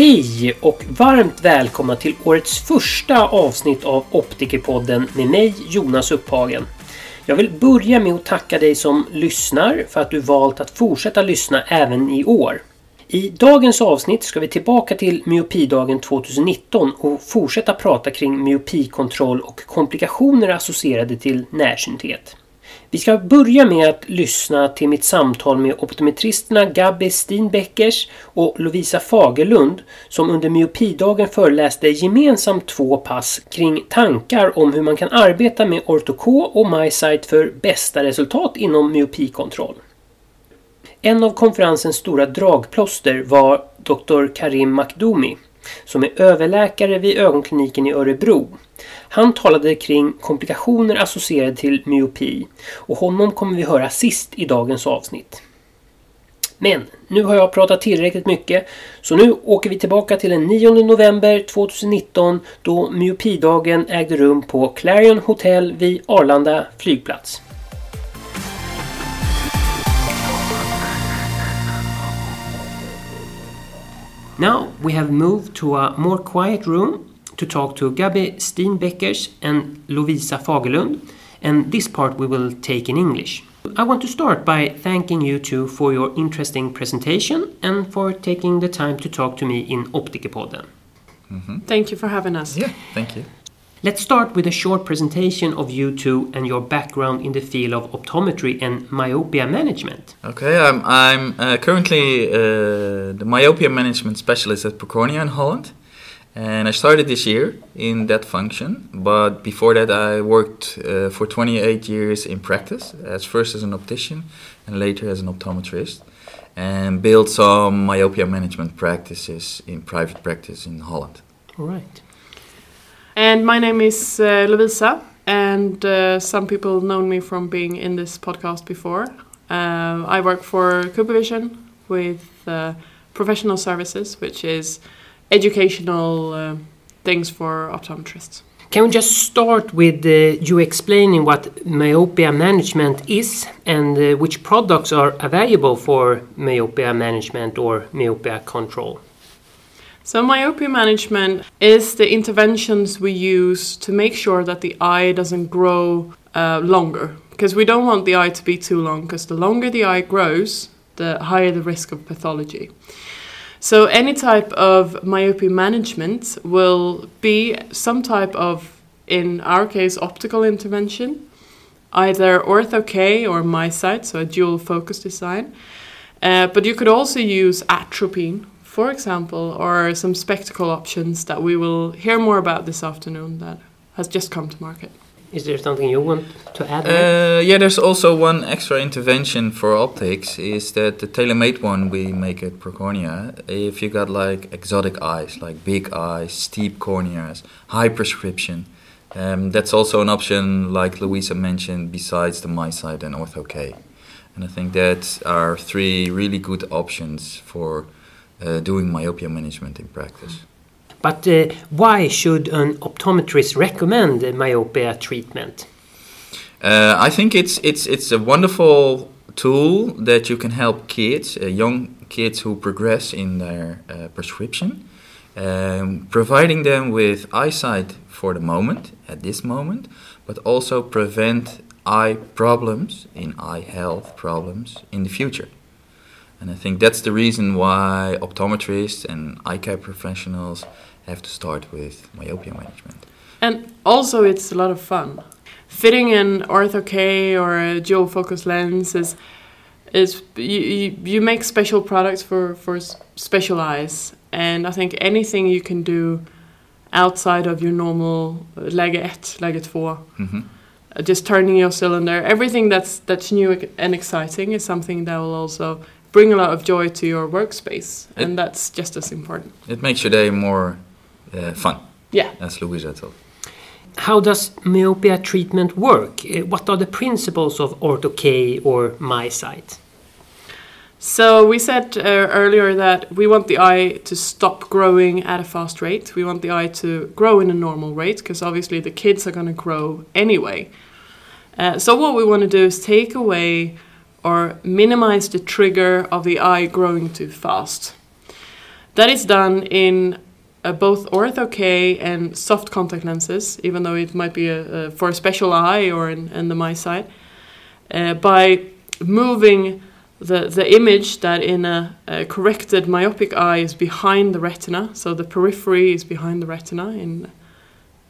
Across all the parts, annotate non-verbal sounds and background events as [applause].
Hej och varmt välkomna till årets första avsnitt av Optikerpodden med mig Jonas Upphagen. Jag vill börja med att tacka dig som lyssnar för att du valt att fortsätta lyssna även i år. I dagens avsnitt ska vi tillbaka till myopidagen 2019 och fortsätta prata kring myopikontroll och komplikationer associerade till närsynthet. Vi ska börja med att lyssna till mitt samtal med optometristerna Gabby Steenbeckers och Lovisa Fagerlund som under myopidagen föreläste gemensamt två pass kring tankar om hur man kan arbeta med ortok och MySight för bästa resultat inom myopikontroll. En av konferensens stora dragplåster var Dr. Karim Makdoumi som är överläkare vid ögonkliniken i Örebro. Han talade kring komplikationer associerade till myopi och honom kommer vi höra sist i dagens avsnitt. Men nu har jag pratat tillräckligt mycket så nu åker vi tillbaka till den 9 november 2019 då myopidagen ägde rum på Clarion Hotel vid Arlanda flygplats. Now we have moved to a more quiet room to talk to Gabi Steinbeckers and Lovisa Fagerlund, and this part we will take in English. I want to start by thanking you two for your interesting presentation and for taking the time to talk to me in Optikerpodden. Mm -hmm. Thank you for having us. Yeah, thank you. Let's start with a short presentation of you two and your background in the field of optometry and myopia management. Okay, I'm, I'm uh, currently uh, the myopia management specialist at Procornia in Holland. And I started this year in that function, but before that, I worked uh, for 28 years in practice, as first as an optician and later as an optometrist, and built some myopia management practices in private practice in Holland. All right. And my name is uh, Lovisa, and uh, some people know me from being in this podcast before. Uh, I work for Cooper Vision with uh, professional services, which is educational uh, things for optometrists. Can we just start with uh, you explaining what myopia management is and which products are available for myopia management or myopia control? So, myopia management is the interventions we use to make sure that the eye doesn't grow uh, longer. Because we don't want the eye to be too long, because the longer the eye grows, the higher the risk of pathology. So, any type of myopia management will be some type of, in our case, optical intervention, either ortho K or MySight, so a dual focus design. Uh, but you could also use atropine, for example, or some spectacle options that we will hear more about this afternoon that has just come to market. Is there something you want to add? Uh, yeah, there's also one extra intervention for optics is that the tailor-made one we make at Procornia. If you got like exotic eyes, like big eyes, steep corneas, high prescription, um, that's also an option, like Louisa mentioned, besides the MySight and Ortho-K. And I think that are three really good options for uh, doing myopia management in practice. But uh, why should an optometrist recommend myopia treatment? Uh, I think it's it's it's a wonderful tool that you can help kids, uh, young kids who progress in their uh, prescription, um, providing them with eyesight for the moment, at this moment, but also prevent eye problems in eye health problems in the future. And I think that's the reason why optometrists and eye care professionals have to start with myopia management. And also, it's a lot of fun. Fitting an ortho K or a dual focus lens is is you, you, you make special products for for special eyes, and I think anything you can do outside of your normal läge 1, läge 2, Mhm. uh, just turning your cylinder, everything that's that's new and exciting is something that will also bring a lot of joy to your workspace, and that's just as important. It makes your day more uh, fun, Yeah. as Louisa told. How does myopia treatment work? Uh, What are the principles of Ortho-K or MySight? So we said uh, earlier that we want the eye to stop growing at a fast rate. We want the eye to grow in a normal rate because obviously the kids are going to grow anyway. Uh, so what we want to do is take away or minimize the trigger of the eye growing too fast. That is done in uh, both ortho K and soft contact lenses, even though it might be a, a, for a special eye or in, in the MiSight, uh, by moving the, the image that in a, a, corrected myopic eye is behind the retina, so the periphery is behind the retina in,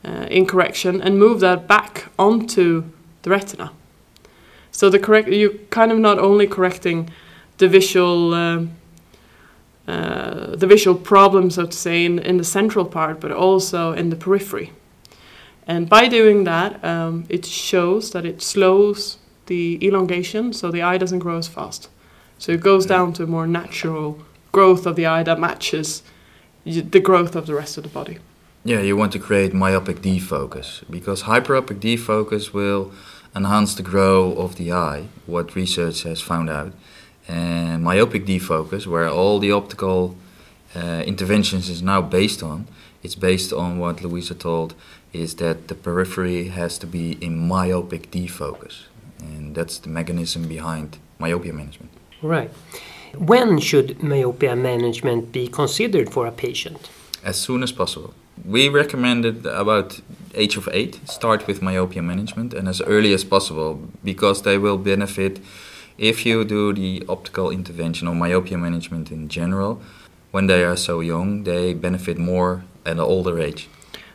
uh, in correction, and move that back onto the retina. So the correct you kind of not only correcting the visual um, uh, the visual problem, so to say, in, in the central part, but also in the periphery. And by doing that, um, it shows that it slows the elongation, so the eye doesn't grow as fast. So it goes down to a more natural growth of the eye that matches the growth of the rest of the body. Yeah, you want to create myopic defocus because hyperopic defocus will enhance the growth of the eye, what research has found out. And myopic defocus, where all the optical uh, interventions is now based on, it's based on what Louisa told, is that the periphery has to be in myopic defocus. And that's the mechanism behind myopia management. Right. When should myopia management be considered for a patient? As soon as possible. We recommended about age of 8 start with myopia management and as early as possible because they will benefit if you do the optical intervention or myopia management in general when they are so young they benefit more at an older age.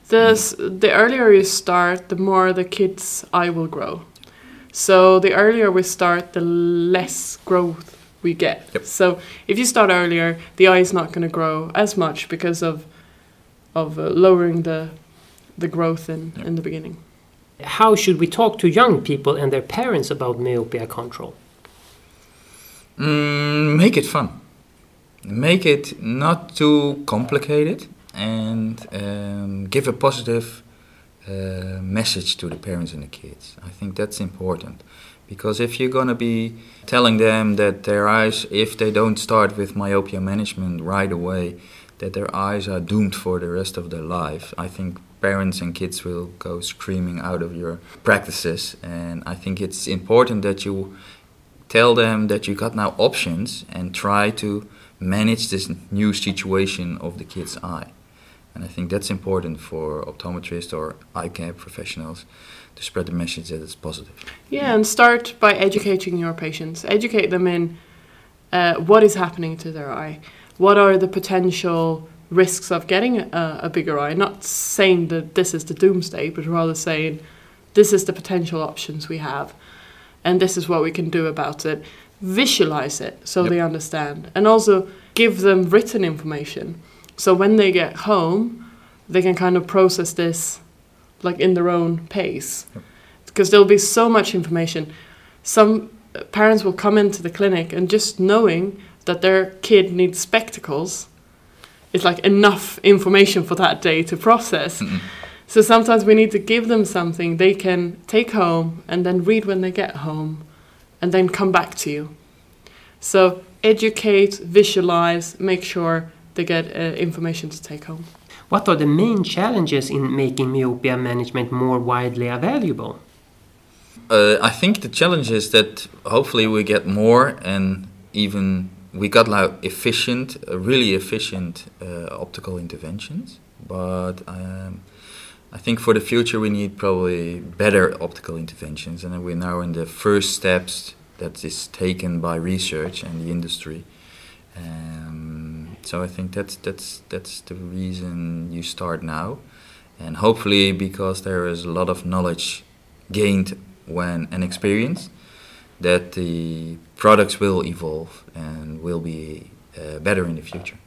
The, the earlier you start, the more the kid's eye will grow. So the earlier we start, the less growth we get. Yep. So if you start earlier, the eye is not going to grow as much because of of uh, lowering the the growth in Yep. in the beginning. How should we talk to young people and their parents about myopia control? Mm, make it fun. Make it not too complicated and um, give a positive uh, message to the parents and the kids. I think that's important because if you're going to be telling them that their eyes, if they don't start with myopia management right away, that their eyes are doomed for the rest of their life, I think parents and kids will go screaming out of your practices. And I think it's important that you tell them that you got now options and try to manage this new situation of the kid's eye. And I think that's important for optometrists or eye care professionals to spread the message that it's positive. Yeah, and start by educating your patients. Educate them in uh, what is happening to their eye. What are the potential risks of getting a, a bigger eye? Not saying that this is the doomsday, but rather saying this is the potential options we have, and this is what we can do about it. Visualize it so Yep. they understand, and also give them written information. So when they get home, they can kind of process this like in their own pace because there'll be so much information. Some uh, parents will come into the clinic and just knowing that their kid needs spectacles is like enough information for that day to process. Mm-mm. So sometimes we need to give them something they can take home and then read when they get home and then come back to you. So educate, visualize, make sure they get uh, information to take home. What are the main challenges in making myopia management more widely available? Uh, I think the challenge is that hopefully we get more and even we got like efficient, uh, really efficient uh, optical interventions. But um, I think for the future we need probably better optical interventions, and we're now in the first steps that is taken by research and the industry. Um, so I think that's that's that's the reason you start now, and hopefully because there is a lot of knowledge gained when and experience, that the products will evolve and will be uh, better in the future.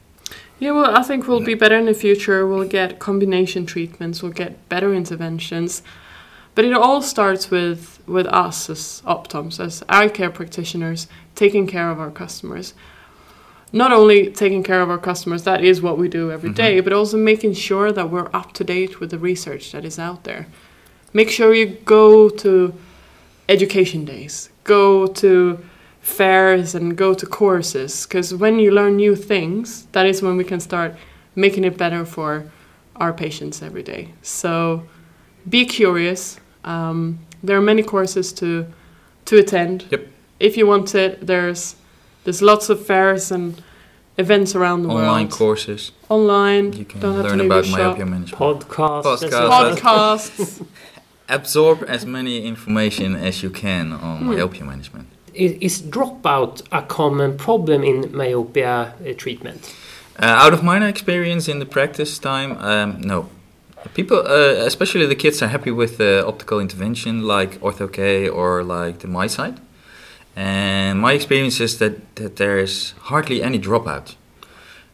Yeah, well, I think we'll be better in the future. We'll get combination treatments. We'll get better interventions. But it all starts with with us as optoms, as eye care practitioners, taking care of our customers. Not only taking care of our customers, that is what we do every day, but also making sure that we're up to date with the research that is out there. Make sure you go to education days, go to fairs and go to courses because when you learn new things that is when we can start making it better for our patients every day so be curious um, there are many courses to to attend Yep. if you want it there's there's lots of fairs and events around the Online world. Online courses. Online. You can don't have to learn about your shop. myopia management. Podcast. Podcast. Podcasts. [laughs] Absorb as many information as you can on Hmm. myopia management. Is, is dropout a common problem in myopia uh, treatment? Uh, out of my experience in the practice time, um, no. People, uh, especially the kids, are happy with the optical intervention like OrthoK or like the MySight. And my experience is that, that there is hardly any dropout.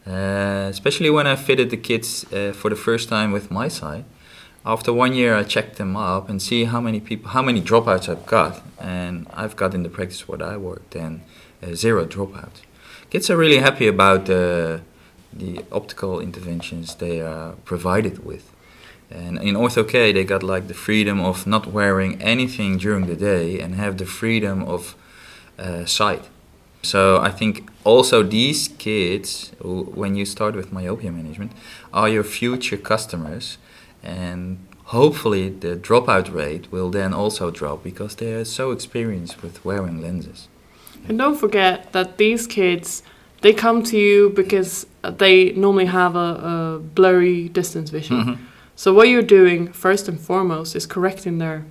Uh, especially when I fitted the kids uh, for the first time with MySight. After one year, I checked them up and see how many people, how many dropouts I've got, and I've got in the practice what I worked and uh, zero dropouts. Kids are really happy about the the optical interventions they are provided with. And in OrthoK, they got like the freedom of not wearing anything during the day and have the freedom of uh, sight. So I think also these kids, when you start with myopia management, are your future customers, and hopefully the dropout rate will then also drop because they are so experienced with wearing lenses. And don't forget that these kids, they come to you because they normally have a, a blurry distance vision. Mhm. So what you're doing first and foremost is correcting their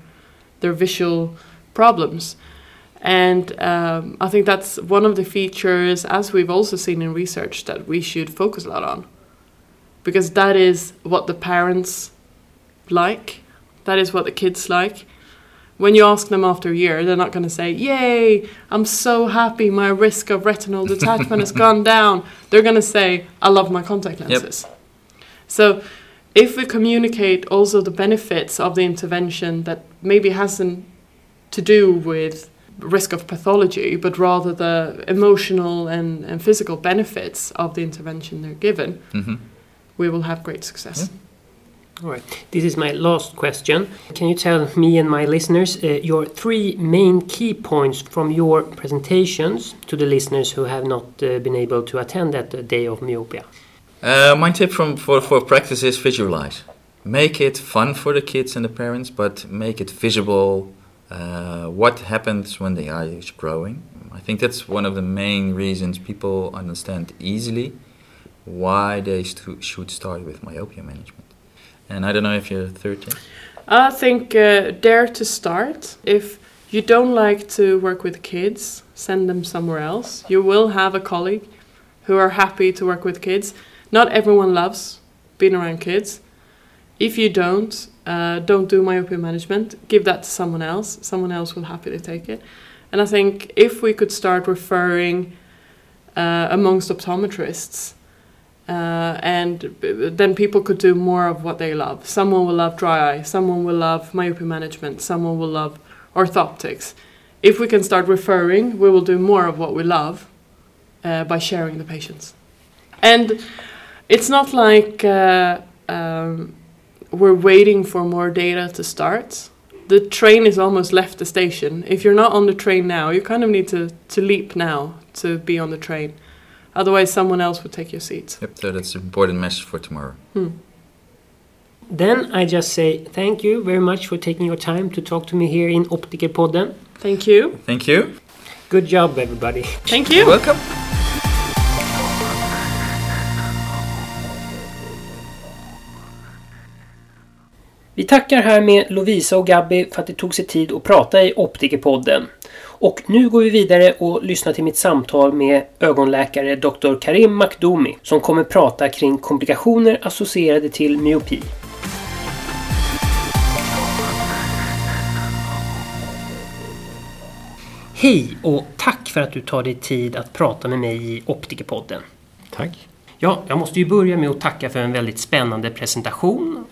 their visual problems. And um, I think that's one of the features, as we've also seen in research, that we should focus a lot on. Because that is what the parents like, that is what the kids like. When you ask them after a year, they're not going to say, Yay, I'm so happy, my risk of retinal detachment has gone [laughs] down. They're going to say, I love my contact lenses. So, if we communicate also the benefits of the intervention that maybe hasn't to do with risk of pathology, but rather the emotional and, and physical benefits of the intervention they're given, Mhm. we will have great success. All right. This is my last question. Can you tell me and my listeners uh, your three main key points from your presentations to the listeners who have not uh, been able to attend that uh, day of myopia? Uh, my tip from for, for practice is visualize. Make it fun for the kids and the parents, but make it visible. Uh, what happens when the eye is growing? I think that's one of the main reasons people understand easily why they should start with myopia management. And I don't know if you're 13. I think uh, dare to start. If you don't like to work with kids, send them somewhere else. You will have a colleague who are happy to work with kids. Not everyone loves being around kids. If you don't, uh, don't do myopia management. Give that to someone else. Someone else will happily take it. And I think if we could start referring uh, amongst optometrists, uh, and then people could do more of what they love. Someone will love dry eye, someone will love myopia management, someone will love orthoptics. If we can start referring, we will do more of what we love uh, by sharing the patients. And it's not like uh, um, we're waiting for more data to start. The train is almost left the station. If you're not on the train now, you kind of need to, to leap now to be on the train. Otherwise, someone else would take your seat. Yep, so that's an important message for tomorrow. Then I just say thank you very much for taking your time to talk to me here in Optikerpodden. Thank you. Thank you. Good job, everybody. Thank You're you. welcome. Vi tackar här med Lovisa och Gabby för att det tog sig tid att prata i Optikerpodden. Och nu går vi vidare och lyssnar till mitt samtal med ögonläkare Dr. Karim Makdoumi som kommer prata kring komplikationer associerade till myopi. Hej och tack för att du tar dig tid att prata med mig i Optikerpodden. Tack. Ja, jag måste ju börja med att tacka för en väldigt spännande presentation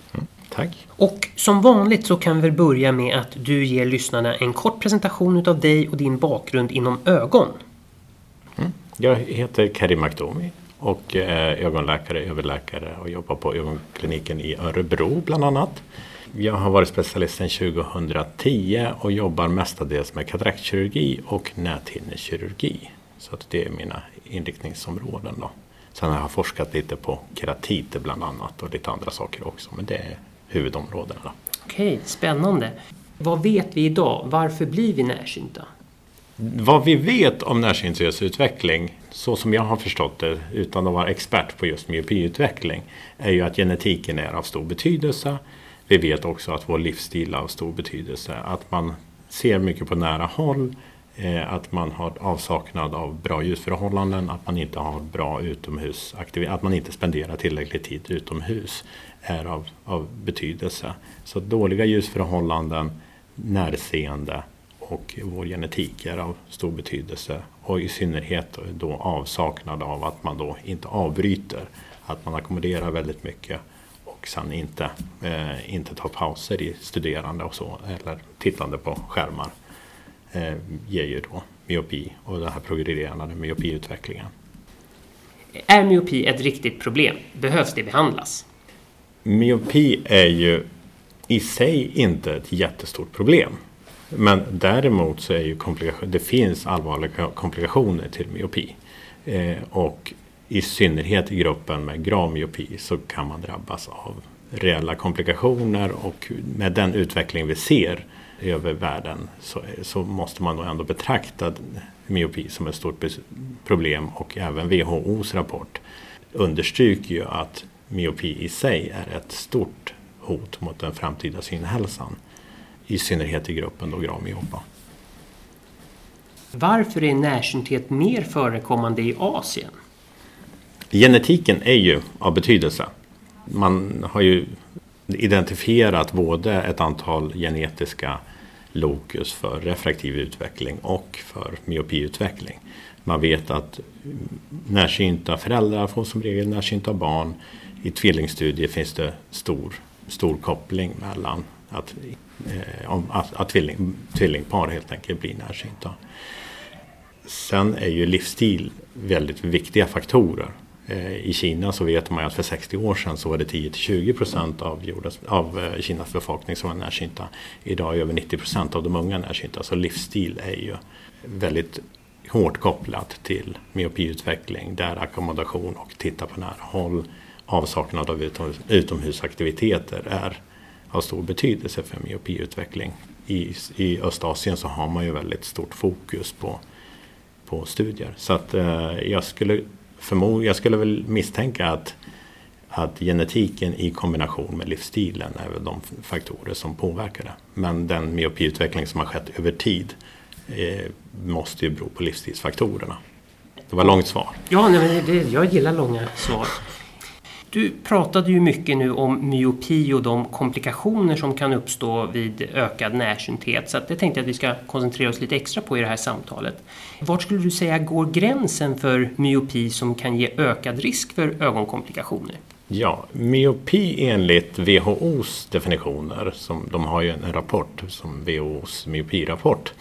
Tack. och som vanligt så kan vi börja med att du ger lyssnarna en kort presentation utav dig och din bakgrund inom ögon. Jag heter Karim Makdoumi och är ögonläkare, överläkare och jobbar på ögonkliniken i Örebro bland annat. Jag har varit specialist sedan 2010 och jobbar mestadels med kataraktkirurgi och näthinnekirurgi. Så att det är mina inriktningsområden. Då. Sen har jag forskat lite på keratiter bland annat och lite andra saker också. Men det är huvudområdena. Okej, spännande. Vad vet vi idag? Varför blir vi närsynta? Vad vi vet om närsyntesutveckling, så som jag har förstått det utan att vara expert på just myopiutveckling, är ju att genetiken är av stor betydelse. Vi vet också att vår livsstil är av stor betydelse. Att man ser mycket på nära håll, Eh, att man har avsaknad av bra ljusförhållanden, att man inte har bra utomhusaktivitet, att man inte spenderar tillräcklig tid utomhus är av, av betydelse. Så dåliga ljusförhållanden, närseende och vår genetik är av stor betydelse. Och i synnerhet då avsaknad av att man då inte avbryter. Att man ackommoderar väldigt mycket och sen inte, eh, inte tar pauser i studerande och så eller tittande på skärmar. Eh, ger ju då myopi och den här progredierande myopiutvecklingen. Är myopi ett riktigt problem? Behövs det behandlas? Myopi är ju i sig inte ett jättestort problem. Men däremot så är ju komplikation, det finns allvarliga komplikationer till myopi. Eh, och i synnerhet i gruppen med grav myopi så kan man drabbas av reella komplikationer och med den utveckling vi ser över världen så, så måste man nog ändå betrakta myopi som ett stort problem och även WHOs rapport understryker ju att myopi i sig är ett stort hot mot den framtida synhälsan. I synnerhet i gruppen då grav myopa. Varför är närsynthet mer förekommande i Asien? Genetiken är ju av betydelse. Man har ju identifierat både ett antal genetiska lokus för refraktiv utveckling och för myopiutveckling. Man vet att närsynta föräldrar får som regel närsynta barn. I tvillingstudier finns det stor, stor koppling mellan att, eh, att, att tvilling, tvillingpar helt enkelt blir närsynta. Sen är ju livsstil väldigt viktiga faktorer. Eh, I Kina så vet man ju att för 60 år sedan så var det 10-20 procent av, jordens, av eh, Kinas befolkning som var närsynta. Idag är över 90 procent av de unga närsynta. Så livsstil är ju väldigt hårt kopplat till myopiutveckling där ackommodation och titta på nära håll, avsaknad av utomhusaktiviteter är av stor betydelse för myopiutveckling. I, I Östasien så har man ju väldigt stort fokus på, på studier. Så att eh, jag skulle förmod, jag skulle väl misstänka att, att genetiken i kombination med livsstilen är väl de faktorer som påverkar det. Men den myopiutveckling som har skett över tid eh, måste ju bero på livsstilsfaktorerna. Det var långt svar. Ja, nej, det, jag gillar långa svar. Du pratade ju mycket nu om myopi och de komplikationer som kan uppstå vid ökad närsynthet. Så det tänkte jag att vi ska koncentrera oss lite extra på i det här samtalet. Vart skulle du säga går gränsen för myopi som kan ge ökad risk för ögonkomplikationer? Ja, myopi enligt WHOs definitioner, som de har ju en rapport som WHOs myopirapport.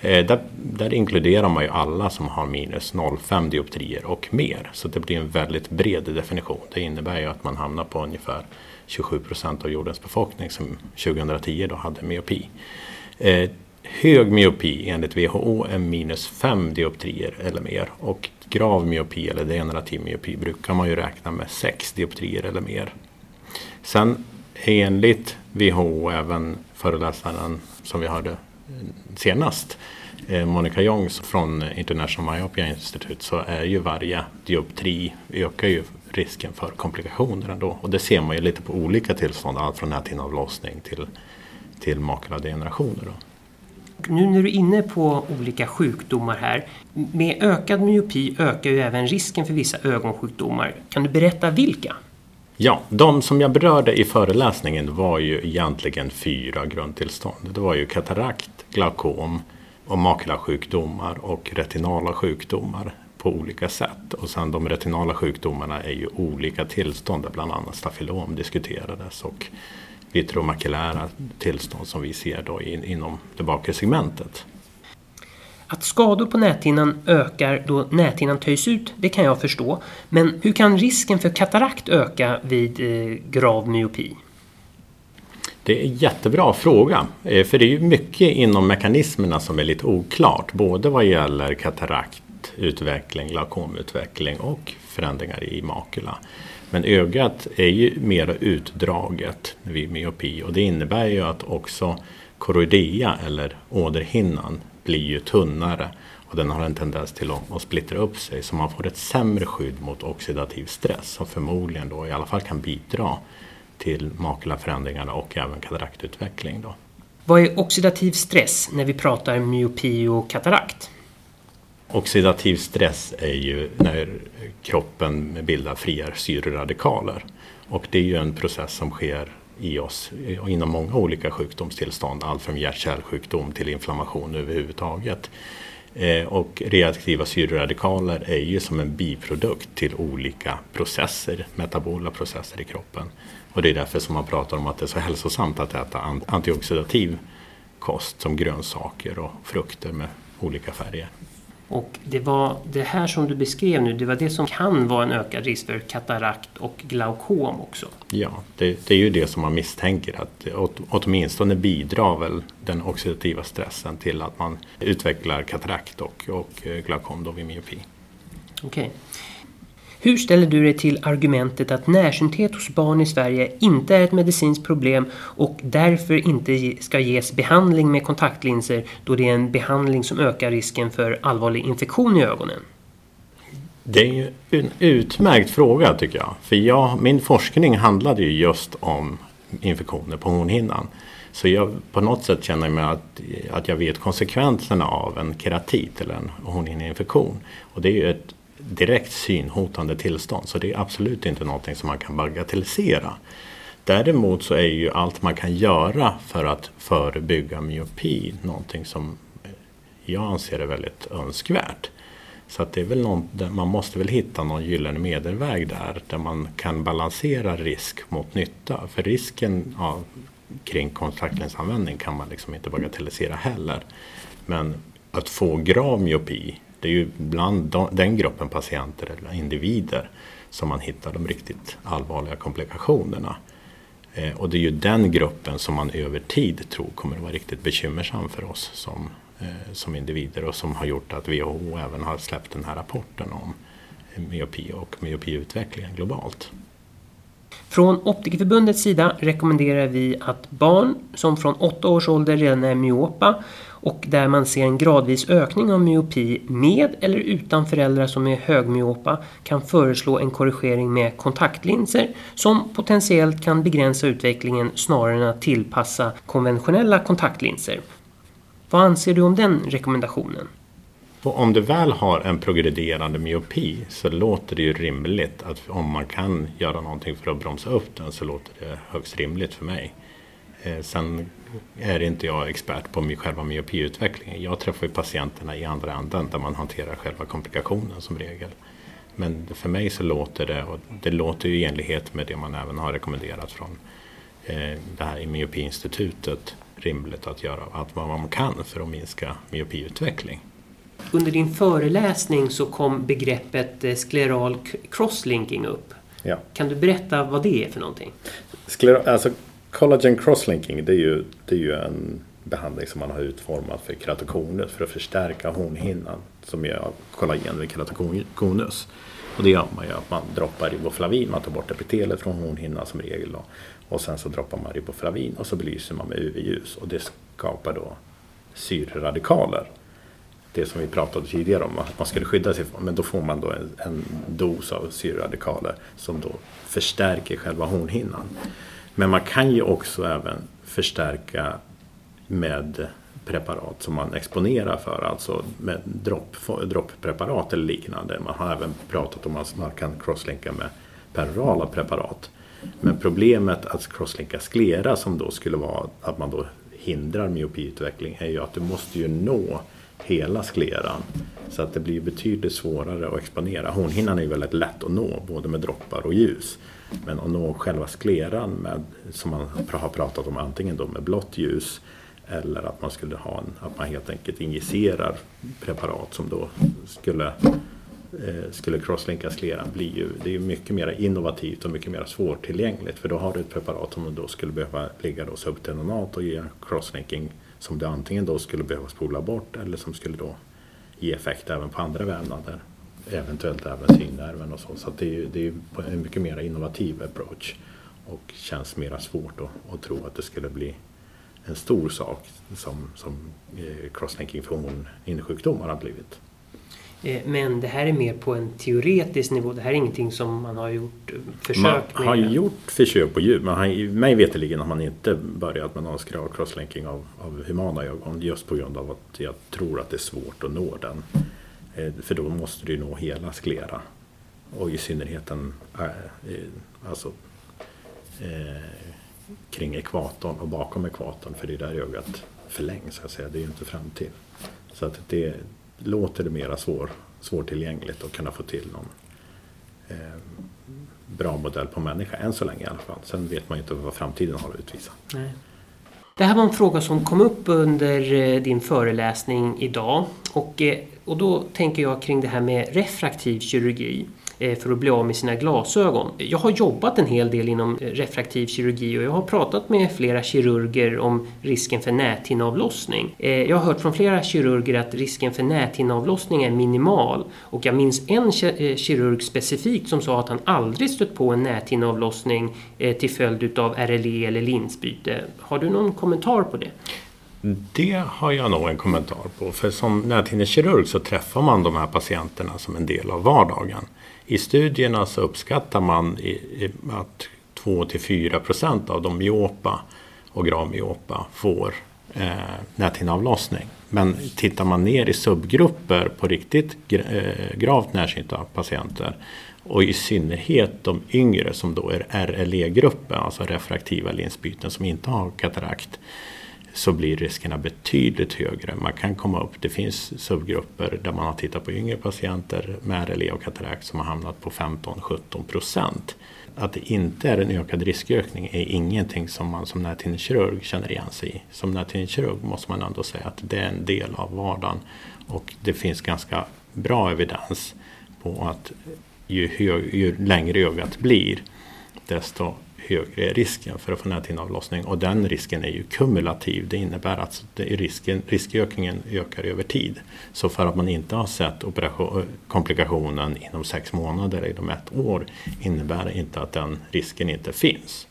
Eh, där, där, inkluderar man ju alla som har minus 0,5 dioptrier och mer. Så det blir en väldigt bred definition. Det innebär ju att man hamnar på ungefär 27 procent av jordens befolkning som 2010 då hade myopi. Eh, hög myopi enligt WHO är minus 5 dioptrier eller mer och grav myopi eller degenerativ myopi brukar man ju räkna med 6 dioptrier eller mer. Sen enligt WHO, även föreläsaren som vi hörde senast, eh, Monica Jongs från International Myopia Institute, så är ju varje dioptri ökar ju risken för komplikationer ändå. Och det ser man ju lite på olika tillstånd, allt från näthinneavlossning till, till makuladegenerationer. Då nu när du är inne på olika sjukdomar här. Med ökad myopi ökar ju även risken för vissa ögonsjukdomar. Kan du berätta vilka? Ja, de som jag berörde i föreläsningen var ju egentligen fyra grundtillstånd. Det var ju katarakt, glaukom och makulasjukdomar och retinala sjukdomar på olika sätt. Och sen de retinala sjukdomarna är ju olika tillstånd där bland annat stafylom diskuterades och vitromakulära tillstånd som vi ser då in, inom det bakre segmentet. Att skador på näthinnan ökar då näthinnan töjs ut, det kan jag förstå. Men hur kan risken för katarakt öka vid eh, grav myopi? Det är en jättebra fråga. Eh, för det är ju mycket inom mekanismerna som är lite oklart. Både vad gäller kataraktutveckling, glaukomutveckling och förändringar i makula. Men ögat är ju mer utdraget vid myopi och det innebär ju att också koroidea eller åderhinnan blir ju tunnare Och den har en tendens till att, splittra upp sig så man får ett sämre skydd mot oxidativ stress som förmodligen då i alla fall kan bidra till makulaförändringarna och även kataraktutveckling. Då. Vad är oxidativ stress när vi pratar myopi och katarakt? Oxidativ stress är ju när kroppen bildar fria syreradikaler. Och det är ju en process som sker i oss inom många olika sjukdomstillstånd. Allt från hjärt-kärlsjukdom till inflammation överhuvudtaget. Eh, och reaktiva syreradikaler är ju som en biprodukt till olika processer, metabola processer i kroppen. Och det är därför som man pratar om att det är så hälsosamt att äta antioxidativ kost som grönsaker och frukter med olika färger. Och det var det här som du beskrev nu, det var det som kan vara en ökad risk för katarakt och glaukom också. Ja, det, det är ju det som man misstänker att åtminstone bidrar väl den oxidativa stressen till att man utvecklar katarakt och, och eh, glaukom då vid myopi. Okej. Okay. Hur ställer du dig till argumentet att närsynthet hos barn i Sverige inte är ett medicinskt problem och därför inte ska ges behandling med kontaktlinser då det är en behandling som ökar risken för allvarlig infektion i ögonen? Det är ju en utmärkt fråga tycker jag. För jag, min forskning handlade ju just om infektioner på hornhinnan. Så jag på något sätt känner mig att, att jag vet konsekvenserna av en keratit eller en hornhinneinfektion. Och det är ju ett direkt synhotande tillstånd. Så det är absolut inte någonting som man kan bagatellisera. Däremot så är ju allt man kan göra för att förebygga myopi någonting som jag anser är väldigt önskvärt. Så att det är väl någon, man måste väl hitta någon gyllene medelväg där, där man kan balansera risk mot nytta. För risken ja, kring kontaktlinsanvändning kan man liksom inte bagatellisera heller. Men att få grav myopi det är ju bland den gruppen patienter eller individer som man hittar de riktigt allvarliga komplikationerna. Eh, och det är ju den gruppen som man över tid tror kommer att vara riktigt bekymmersam för oss som, eh, som individer och som har gjort att WHO även har släppt den här rapporten om eh, myopi och myopiutvecklingen globalt. Från Optikerförbundets sida rekommenderar vi att barn som från 8 års ålder redan är myopa och där man ser en gradvis ökning av myopi med eller utan föräldrar som är högmyopa kan föreslå en korrigering med kontaktlinser som potentiellt kan begränsa utvecklingen snarare än att tillpassa konventionella kontaktlinser. Vad anser du om den rekommendationen? om du väl har en progredierande myopi så låter det ju rimligt att om man kan göra någonting för att bromsa upp den så låter det högst rimligt för mig. Eh, sen är inte jag expert på själva myopiutvecklingen. Jag träffar ju patienterna i andra änden där man hanterar själva komplikationen som regel. Men för mig så låter det, och det låter ju i enlighet med det man även har rekommenderat från eh, det här Myopiinstitutet rimligt att göra allt vad man kan för att minska myopiutveckling. Under din föreläsning så kom begreppet eh, skleral crosslinking upp. Ja. Kan du berätta vad det är för någonting? Skleral, alltså, collagen crosslinking det är, ju, det är ju en behandling som man har utformat för keratokonus för att förstärka hornhinnan som gör kollagen vid keratokonus. Och det gör man ju att man droppar riboflavin, man tar bort epitelet från hornhinnan som regel. Då. Och sen så droppar man riboflavin och så belyser man med UV-ljus och det skapar då syreradikaler. det som vi pratade tidigare om att man skulle skydda sig från. Men då får man då en, en dos av syreradikaler som då förstärker själva hornhinnan. Men man kan ju också även förstärka med preparat som man exponerar för, alltså med dropp, dropppreparat eller liknande. Man har även pratat om att man kan crosslinka med perorala preparat. Men problemet att crosslinka sklera som då skulle vara att man då hindrar myopiutveckling är ju att du måste ju nå hela skleran. Så att det blir betydligt svårare att exponera. Hornhinnan är ju väldigt lätt att nå, både med droppar och ljus. Men att nå själva skleran med, som man har pratat om antingen då med blått ljus eller att man skulle ha en, att man helt enkelt injicerar preparat som då skulle eh, skulle crosslinka skleran blir ju, det är ju mycket mer innovativt och mycket mer svårtillgängligt för då har du ett preparat som då skulle behöva ligga då subtenonat och ge crosslinking som du antingen då skulle behöva spola bort eller som skulle då ge effekt även på andra vävnader. Eventuellt även synnerven och så. Så det är, det är en mycket mer innovativ approach och känns mer svårt att, att tro att det skulle bli en stor sak som, som eh, crosslinking för hormonhinnesjukdomar har blivit. Eh, men det här är mer på en teoretisk nivå. Det här är ingenting som man har gjort eh, försök man med. har gjort försök på djur, men har, mig veterligen har man inte börjat med någon crosslinking av, av humana ögon just på grund av att jag tror att det är svårt att nå den. Eh, för då måste du nå hela sklera. Och i synnerhet den, eh, alltså, eh, kring ekvatorn och bakom ekvatorn för det är där ögat förlängs. Så att säga. Det är ju inte fram till. Så att det låter det mera svår, svårtillgängligt att kunna få till någon eh, bra modell på människa än så länge i alla fall. Sen vet man ju inte vad framtiden har att utvisa. Nej. Det här var en fråga som kom upp under eh, din föreläsning idag och, eh, och då tänker jag kring det här med refraktiv kirurgi. Eh, för att bli av med sina glasögon. Jag har jobbat en hel del inom eh, refraktiv kirurgi och jag har pratat med flera kirurger om risken för näthinneavlossning. Eh, jag har hört från flera kirurger att risken för näthinneavlossning är minimal och jag minns en kirurg specifikt som sa att han aldrig stött på en näthinneavlossning till följd av RLE eller linsbyte. Har du någon kommentar på det? Det har jag nog en kommentar på. För som näthinnekirurg så träffar man de här patienterna som en del av vardagen. I studierna så uppskattar man att 2-4 procent av de myopa och gravmyopa får eh, näthinneavlossning. Men tittar man ner i subgrupper på riktigt eh, gravt närsynta patienter och i synnerhet de yngre som då är RLE-gruppen, alltså refraktiva linsbyten som inte har katarakt så blir riskerna betydligt högre. Man kan komma upp, det finns subgrupper där man har tittat på yngre patienter med RLE och katarakt som har hamnat på 15-17 procent. Att det inte är en ökad riskökning är ingenting som man som näthinnekirurg känner igen sig i. Som näthinnekirurg måste man ändå säga att det är en del av vardagen och det finns ganska bra evidens på att ju, hög, ju längre ögat blir desto högre är risken för att få näthinneavlossning och den risken är ju kumulativ. Det innebär att risken, riskökningen ökar över tid. Så för att man inte har sett operation, eh, komplikationen inom sex månader eller inom ett år innebär det inte att den risken inte finns.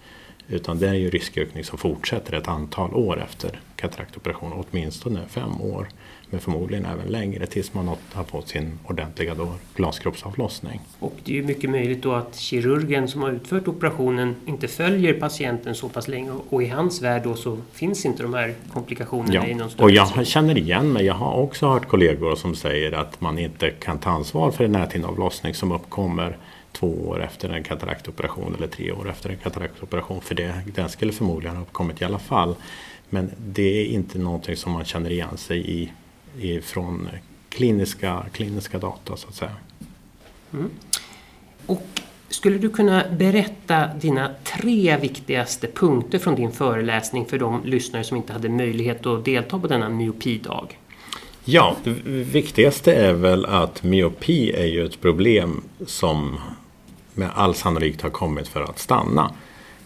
Utan det är ju riskökning som fortsätter ett antal år efter kataraktoperation, åtminstone fem år men förmodligen även längre tills man har fått sin ordentliga då glaskroppsavlossning. Och det är ju mycket möjligt då att kirurgen som har utfört operationen inte följer patienten så pass länge och i hans värld då så finns inte de här komplikationerna ja. i någon större Och jag känner igen mig. Jag har också hört kollegor som säger att man inte kan ta ansvar för en näthinneavlossning som uppkommer två år efter en kataraktoperation eller tre år efter en kataraktoperation. För det, den skulle förmodligen ha uppkommit i alla fall. Men det är inte någonting som man känner igen sig i från kliniska, kliniska data så att säga. Mm. Och skulle du kunna berätta dina tre viktigaste punkter från din föreläsning för de lyssnare som inte hade möjlighet att delta på denna myopidag? Ja, det viktigaste är väl att myopi är ju ett problem som med all sannolikhet har kommit för att stanna.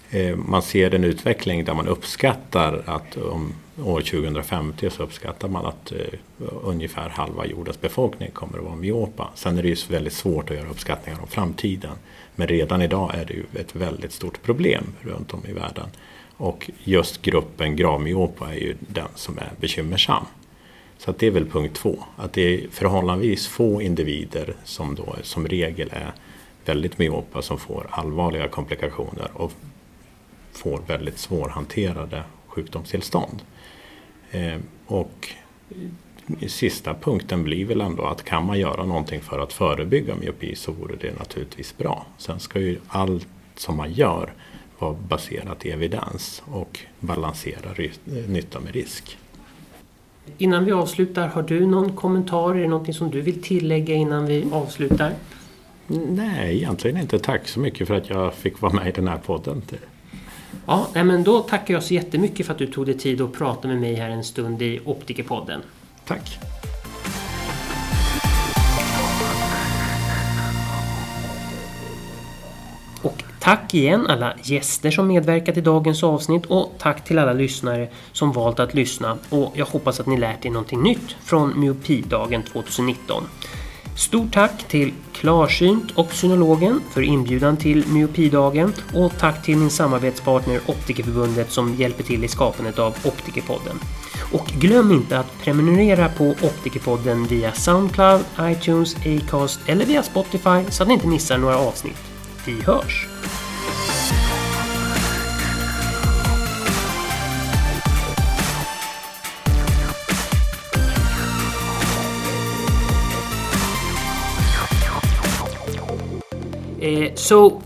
Eh, man ser en utveckling där man uppskattar att om år 2050 så uppskattar man att eh, ungefär halva jordens befolkning kommer att vara myopa. Sen är det ju väldigt svårt att göra uppskattningar om framtiden. Men redan idag är det ju ett väldigt stort problem runt om i världen. Och just gruppen gravmyopa är ju den som är bekymmersam. Så att det är väl punkt två. Att det är förhållandevis få individer som då som regel är väldigt myopa som får allvarliga komplikationer och får väldigt svårhanterade sjukdomstillstånd. Eh, och sista punkten blir väl ändå att kan man göra någonting för att förebygga myopi så vore det naturligtvis bra. Sen ska ju allt som man gör vara baserat i evidens och balansera nytta med risk. Innan vi avslutar, har du någon kommentar? Är det någonting som du vill tillägga innan vi avslutar? Nej, egentligen inte. Tack så mycket för att jag fick vara med i den här podden. Ja, men då tackar jag så jättemycket för att du tog dig tid att prata med mig här en stund i Optikerpodden. Tack! Och tack igen alla gäster som medverkat i dagens avsnitt och tack till alla lyssnare som valt att lyssna och jag hoppas att ni lärt er någonting nytt från Myopidagen 2019. Stort tack till Klarsynt och Synologen för inbjudan till Myopidagen och tack till min samarbetspartner Optikerförbundet som hjälper till i skapandet av Optikerpodden. Och glöm inte att prenumerera på Optikerpodden via Soundcloud, iTunes, Acast eller via Spotify så att ni inte missar några avsnitt. Vi hörs! So,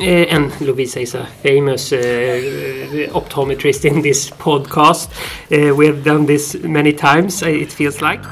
uh, and Lovisa is a famous uh, optometrist in this [laughs] podcast. we have done this many times, it feels like.